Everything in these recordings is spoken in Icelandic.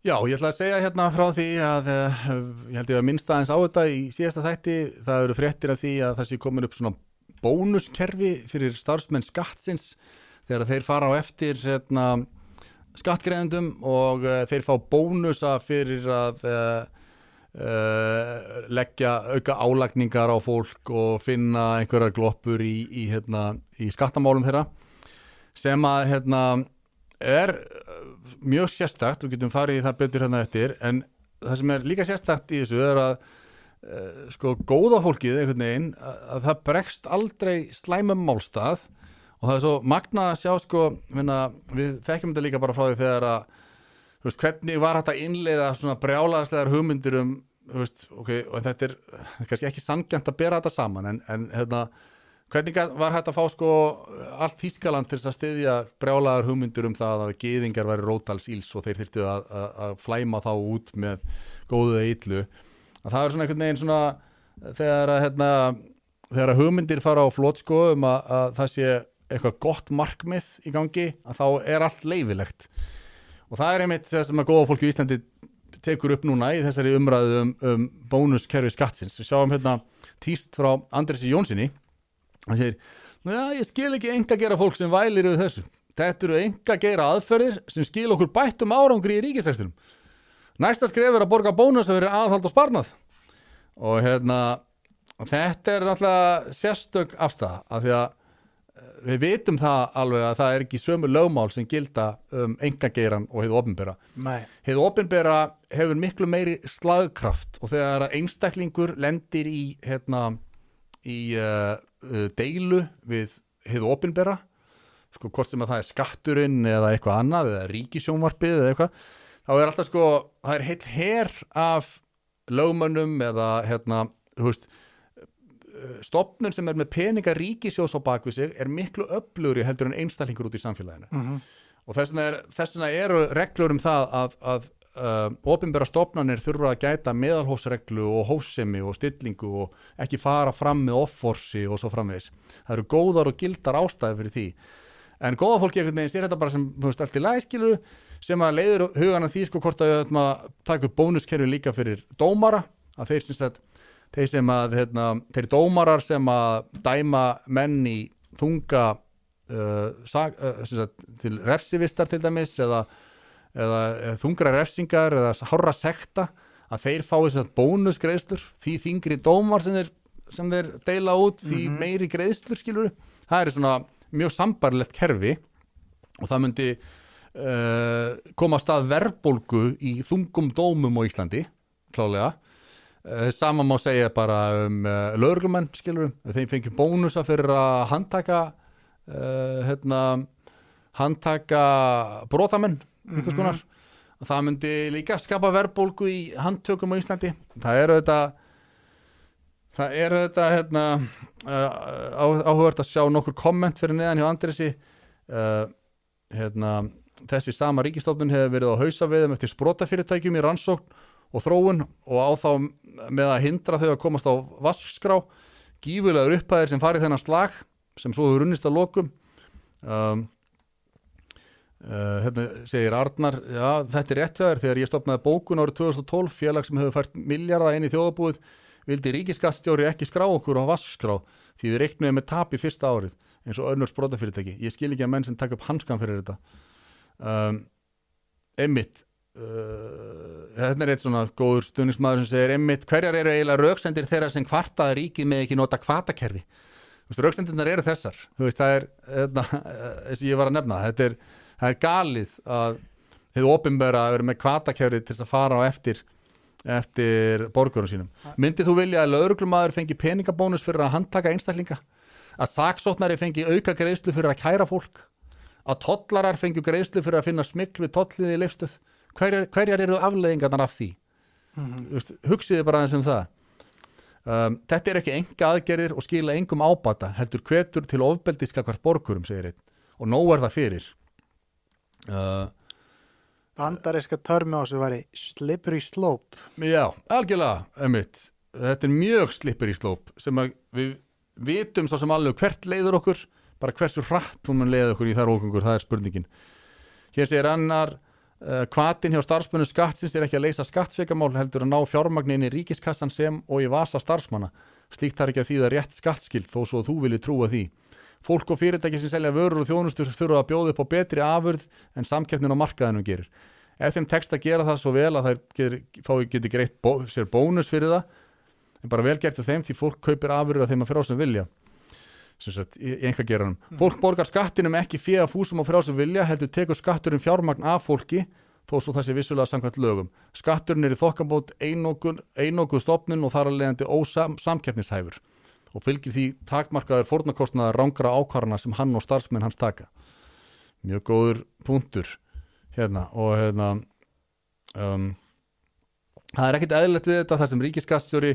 Já, ég ætla að segja hérna frá því að uh, ég held ég að minnst aðeins á þetta í síðasta þætti, það eru fréttir af því að það sé komin upp svona bónuskerfi fyrir starfsmenn skattsins þegar þeir fara á eftir hérna, skattgreðendum og uh, þeir fá bónusa fyrir að uh, leggja auka álagningar á fólk og finna einhverjar gloppur í, í, hérna, í skattamálum þeirra sem að hérna, er mjög sérstakt, við getum farið í það betur hérna eftir, en það sem er líka sérstakt í þessu er að uh, sko góða fólkið einhvern veginn að, að það bregst aldrei slæmum málstað og það er svo magnað að sjá sko minna, við þekkjum þetta líka bara frá því þegar að veist, hvernig var þetta innleiða svona brjálaðslegar hugmyndir um veist, ok, og þetta er kannski ekki sangjant að bera þetta saman en, en hérna, hvernig var hægt að fá sko allt Þískaland til að styðja brjálaðar hugmyndir um það að geðingar væri rótals íls og þeir þyrftu að, að, að flæma þá út með góðu eða illu? Að það er svona einhvern veginn svona þegar að hérna, þegar að hugmyndir fara á flót sko um að, að það sé eitthvað gott markmið í gangi að þá er allt leifilegt og það er einmitt það sem að góða fólki í Íslandi tekur upp núna í þessari umræðu um, um bónuskerfi skattsins. Við sjáum hérna tíst frá Andresi Jónssoni hann segir, ég skil ekki enga gera fólk sem vælir yfir þessu. Þetta eru enga gera aðferðir sem skil okkur bættum árangri í ríkisækstunum næsta skref er að borga bónus að vera aðhald og sparnað. Og hérna þetta er náttúrulega sérstök afstæða af því að eh, við vitum það alveg að það er ekki sömu lögmál sem gilda um engageiran og hefur opinbera. Hefur opinbera hefur miklu meiri slagkraft og þegar einstaklingur lendir í hérna í uh, deilu við hefur opinbera sko hvort sem að það er skatturinn eða eitthvað annað eða ríkisjónvarpið eða eitthvað þá er alltaf sko, það er heill her af lögmönnum eða hérna, þú veist stopnun sem er með peninga ríkisjós á bakvið sig er miklu öflugri heldur en einstaklingur út í samfélaginu. Og þess vegna, er, þess vegna eru reglur um það að, að uh, ofinbæra stopnanir þurfa að gæta meðalhófsreglu og hófsemi og stillingu og ekki fara fram með offorsi og svo framvegis. Það eru góðar og gildar ástæði fyrir því. En góða fólki einhvern veginn styrir þetta bara sem veist, allt í læskilu sem að leiður hugan að því sko hvort að við að taka upp bónuskerfi líka fyrir dómara að þeir sagt þeir sem að hérna, þeir dómarar sem að dæma menn í þunga uh, sag, uh, til refsivistar til dæmis eða, eða, eða þungra refsingar eða hárra sekta að þeir fái sem sagt bónusgreiðslur því þingri dómar sem þeir, sem þeir deila út því meiri greiðslur skilur það er svona mjög sambarlegt kerfi og það myndi uh, koma að stað verðbólgu í þungum dómum á Íslandi klálega Uh, sama má segja bara um uh, lögreglumenn skilur þeim fengjum bónusa fyrir að handtaka hérna handtaka brotamenn einhvers konar. Og það myndi líka skapa verðbólgu í handtökum á Íslandi. Það eru þetta það eru þetta hérna uh, áhugavert að sjá nokkur komment fyrir neðan hjá Andresi uh, hérna þessi sama ríkistofnun hefur verið á hausaveðum eftir sprotafyrirtækjum í rannsókn og þróun og á þá með að hindra þau að komast á vaskskrá. Gífulegur upphæðir sem farið þennan slag sem svo hefur runnist að lokum. Um, uh, hérna segir Arnar já þetta er rétt hjá þér. Þegar ég stopnaði bókun árið 2012 félag sem hefur fært miljarda inn í þjóðabúið vildi ríkiskaststjóri ekki skrá okkur á vaskskrá því við reiknuðum með tap í fyrsta árið eins og önnur sprótafyrirtæki ég skil ekki að menn sem taka upp hanskan fyrir þetta. Um, einmitt uh, þetta er eitt svona góður stuðnismæður sem segir einmitt hverjar eru eiginlega rauksendir þeirra sem kvartaða ríkið með ekki nota kvatakerfi rauksendirnar eru þessar. Veist það er hérna, það er galið að hefur ofinbæra að vera með kvatakerfi til að fara á eftir eftir borgurum sínum. Myndið þú vilja að lauruglumæður fengi peningabónus fyrir að handtaka einstaklinga? Að saksóknari fengi auka greiðslu fyrir að kæra fólk? Að tollarar fengi greiðslu fyrir að finna smikl við tolliði í leifstöð hverjar, hverjar eru afleðingarnar af því? Mhm. Vist, hugsiði bara aðeins um það. Um, þetta er ekki enga aðgerðir og skila engum ábata heldur hvetur til ofbeldiska hvert borgurum segir einn. Og nóg er það fyrir uh, Bandaríska törmi á þessu væri slippery slope Já, algjörlega, emitt Þetta er mjög slipper í slóp sem við vitum svo sem alveg hvert leiður okkur, bara hversu hratt hún mun leiða okkur í þær ókungur, það er spurningin Hér segir annar uh, Hvatin hjá starfsmönnum skattsins er ekki að leysa skattsvekamál heldur að ná fjármagni inn í ríkiskassan sem og í vasa starfsmanna. Slíkt þarf ekki að þýða rétt skattskild þó svo þú vilji trúa því. Fólk og fyrirtæki sem selja vörur og þjónustur þurfa að bjóða upp á betri afurð en samkeppnin á markaðinum gerir. Ef þeim tekst að gera það svo vel að þær getur, greitt bó, sér bónus fyrir það, en bara vel gert af þeim því fólk kaupir afurður af þeim að frá sem vilja sem sagt, í í einkageranum. Fólk borgar skattinum ekki fyrir að fúsum á frá sem vilja heldur tekur skatturinn fjármagn af fólki þó svo það sé vissulega samkvæmt lögum. Skatturinn er í þokkabót einokuð stopnun og þar að leiðandi ósamkeppnishæfur og fylgir því takmarkaður fórnarkostnaðar rángra ákvarðana sem hann og starfsmenn hans taka. Mjög góður punktur. Hérna og hérna um, það er ekkit eðlilegt við þetta þar sem ríkiskastjóri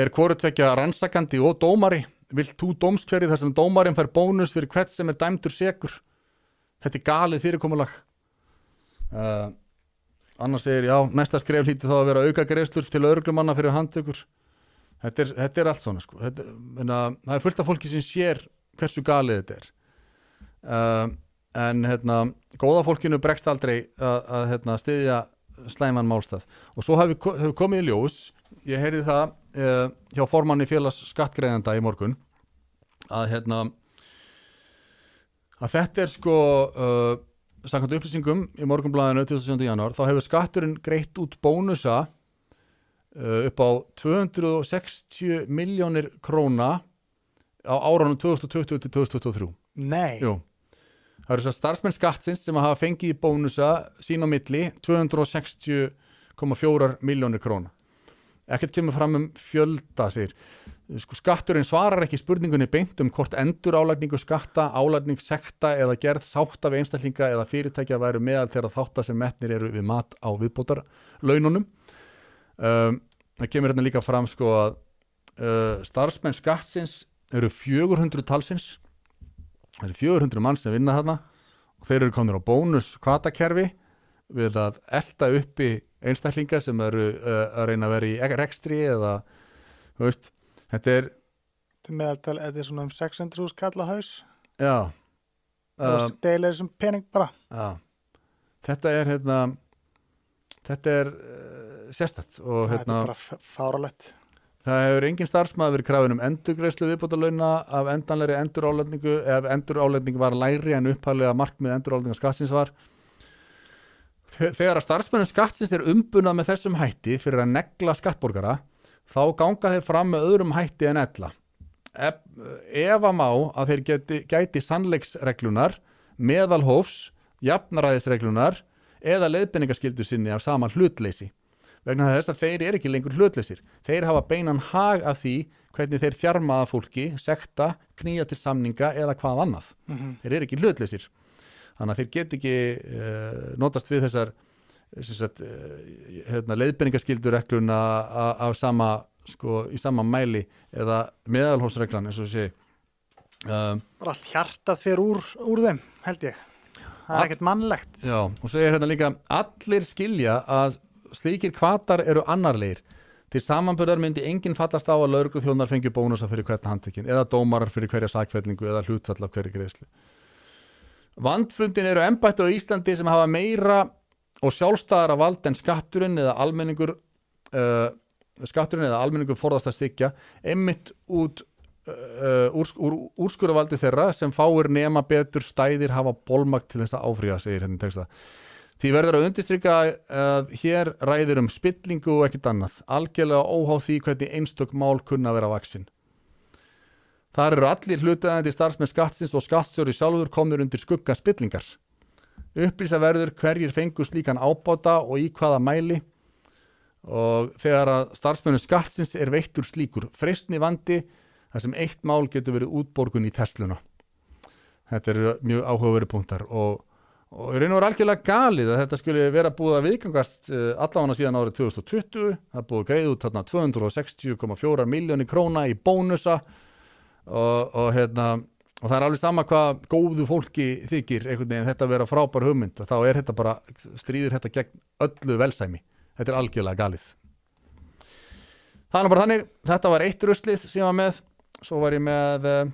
er hvorutvekja rannsakandi og dómari. Vilt þú dómskverið þar sem dómarinn fær bónus fyrir hvert sem er dæmdur segur þetta er galið fyrirkomulag. Uh, annars segir já, næsta skref hlíti þá að vera auka greiðslur til örglumanna fyrir handtökur þetta er, þetta er allt svona sko. þetta, menna, það er fullt af fólki sem sér hversu galið þetta er uh, en hérna góða fólkinu bregst aldrei að, að hérna, styðja slæman málstað og svo hefur hef komið í ljós ég heyrði það uh, hjá formanni félags skattgreðenda í morgun að hérna að þetta er sko uh, samkvæmt upplýsingum í morgunblæðinu 27. januar þá hefur skatturinn greitt út bónusa upp á 260 miljónir króna á áranum 2020 til 2023 Nei, Jú. Það eru svo starfsmenn skattsins sem hafa fengið í bónusa sín á milli 260,4 miljónir króna. Ekkert kemur fram um fjölda, segir. Sko, skatturinn svarar ekki spurningunni beint um hvort endur álagningu skatta, álagning sekta eða gerð sátta við einstaklinga eða fyrirtækja væru meðal þegar þátta sem metnir eru við mat á viðbótar laununum. Um, það kemur hérna líka fram sko að uh, starfsmenn skattsins eru 400 talsins. Það eru 400 mann sem vinna þarna og þeir eru komin á bónus kvatakerfi við að elda uppi einstaklinga sem eru uh, að reyna að vera í rekstri eða veist, þetta er þetta er meðaltal, þetta er svona um 600 hús kalla haus. Já, og um, deila þessum pening bara. já. Þetta er hérna þetta er uh, sérstætt og hérna er Það hefur engin starfsmæður verið krafin um endurgreislu viðbótarlauna af endanlegri endurálætningu ef endurálætning var læri en upphæðlega markmið endurálætninga skattsins var. Þe- Þegar að starfsmæðin skattsins er umbunað með þessum hætti fyrir að negla skattborgara þá ganga þeir fram með öðrum hætti en ella. Ef, ef að má að þeir geti, gæti sannleiksreglunar, meðalhófs, jafnaræðisreglunar eða leiðbenningaskildu sinni af sama hlutleysi vegna þess að þeir eru ekki lengur hlutleysir. Þeir hafa beinan hag af því hvernig þeir þjarmaða fólki, sekta, knýja til samninga eða hvað annað. mm Þeir eru ekki hlutleysir. Þannig að þeir get ekki uh, notast við þessar sagt, uh, hérna, leiðbenningaskildur regluna a- af sama, sko, í sama mæli eða meðalhósreglan eins og sé. Um, bara allt hjartað fyrir úr, úr þeim held ég það er All- ekkert mannlegt Já, og segir hérna líka allir skilja að slíkir kvatar eru annarleir til samanbörðar myndi enginn fallast á að lauruglu þjónar fengi bónusa fyrir hvern handtekinn eða dómarar fyrir hverja sakfellingu eða hlutfall af hverju greiðslu Vandfundin eru embætti á Íslandi sem hafa meira og sjálfstæðara vald en skatturinn eða almenningur uh, skatturinn eða almenningur forðast að stykja einmitt út uh, úr, úr, úrskurðavaldi þeirra sem fáir nema betur stæðir hafa bólmagt til þess að áfríða, segir hérna í texta. Því verður að undirstrykka að hér ræðir um spillingu og ekkert annað, algjörlega óháð því hvernig einstök mál kunna vera vaksin. Þar eru allir hlutaðandi starfsmenn skattsins og skattstjóri sjálfur komnir undir skugga spillingar. Upplýsa verður hverjir fengu slíkan ábáta og í hvaða mæli og þegar að starfsmennu skattsins er veittur slíkur freystni vandi þar sem eitt mál getur verið útborgun í Tesluna. Þetta eru mjög áhugaveru punktar og, og í raun og veru algjörlega galið að þetta skulle vera búið að viðgangast uh, allavega síðan árið 2020. Það búið að greið út þarna 260,4 miljónir króna í bónusa og, og, hérna, og það er alveg sama hvað góðu fólki þykir einhvern veginn þetta vera frábær hugmynd þá er þetta bara, stríðir þetta gegn öllu velsæmi. Þetta er algjörlega galið. Nú bara þannig, þetta var eitt ruslið sem ég var með, svo var ég með, eh,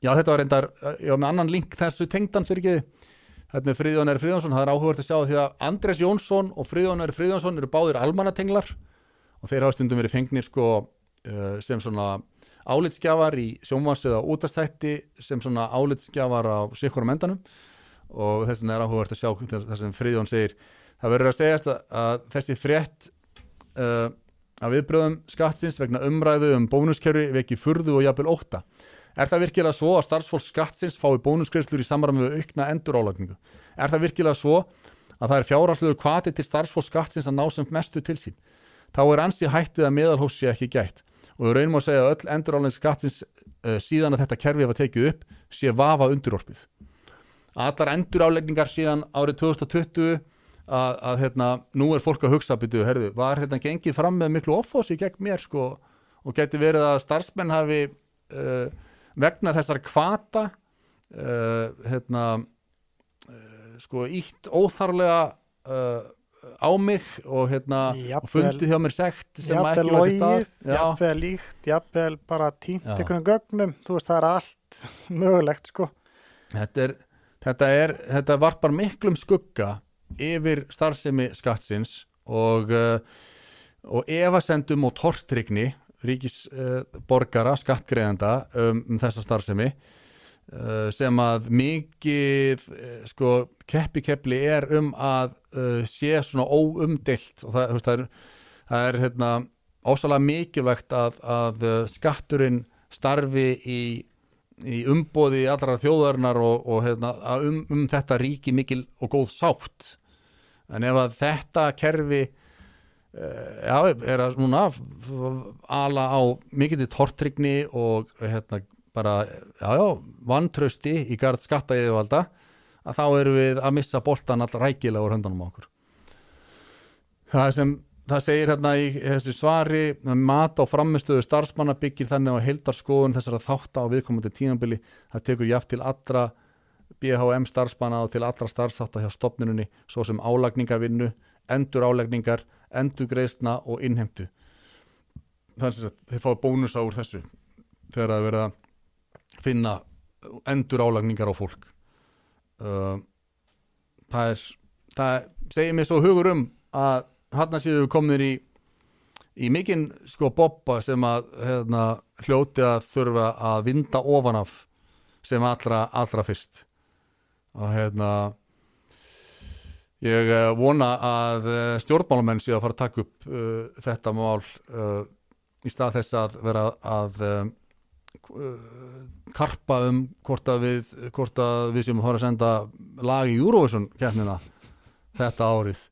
já þetta var reyndar, eh, ég var með annan link þessu tengdan fyrir ekki Þetta Friðjón R. Friðjónsson, það er áhugavert að sjá því að Andres Jónsson og Friðjón R. Friðjónsson eru báðir almannatenglar og þeir hafa stundum verið fengnir sko uh, sem svona álitsgjafar í sjónvans eða útastætti sem svona álitsgjafar á sikkurum endanum og þess vegna er áhugavert að sjá það sem Friðjón segir það verður að segjast að, að þessi frétt uh, að viðbröðum skattsins vegna umræðu um bónuskerfi veki furðu og jafnvel ótta Er það virkilega svo að starfsfólk skattsins fái bónusgreislur í samræmi við aukna endurálækningu? Er það virkilega svo að það er fjárhásluður kvati til starfsfólk skattsins að ná sem mestu til sín? Þá er ansi hættið að meðalhófs sé ekki gætt og við reynum að segja að öll endurálækning skattsins uh, síðan að þetta kerfi hefa tekið upp sé vafa undurorpið. Allar endurálækningar síðan árið 2020 að, að hérna, nú er fólk að hugsa byrju, herðu, var hérna gengið fram með miklu offósi gegn mér sko og geti verið að starfsmenn hafi uh, vegna þessar kvata uh, hérna uh, sko ítt óþarlega uh, á mig og hérna og fundið hjá mér sekt sem að ekki logið, stað Já. jafnvel líkt, jafnvel bara tínt einhvern gögnum, þú veist það er allt mögulegt sko. þetta er þetta, er, þetta varpar miklum skugga yfir starfsemi skattsins og, og efasendum og tortrygni ríkisborgara, uh, skattgreðenda um, um þessa starfsemi uh, sem að mikið uh, sko keppi keppli er um að uh, sé svona óumdilt og það, veist, það er, það er hérna, ósalega mikilvægt að, að uh, skatturinn starfi í í umboði allra þjóðarinnar og, og hérna, um, um þetta ríki mikil og góð sátt. En ef að þetta kerfi já, er að núna ala á mikil tortrygni og hérna bara, já, já, vantrösti í garð skatta yfirvalda að þá erum við að missa boltan all rækilega úr höndunum á okkur. Það sem það segir hérna í þessu svari að mat á framistöðu starfsmanna byggir þannig á heildarskoðun þessara þátt á viðkomandi tímabili. Það tekur jáft til allra BHM starfsmanna og til allra starfsþátta hjá stopninunni svo sem álagningavinnu endur álagningar, endur greiðsna og innheimtu. Þannig að þeir fá bónusa úr þessu þegar það verða að finna endur álagningar á fólk. Uh, það er það segir mér svo hugur um að hann séu við komnir í í mikinn sko boppa sem að hérna, hljóti að þurfa að vinda ofan af sem allra, allra fyrst. Og hérna ég eh, vona að eh, stjórnmálamenn séu að fara að taka upp uh, þetta mál uh, í stað þess að vera að um, karpa um hvort að við hvort að við að fara að senda lag í Eurovision kernina þetta árið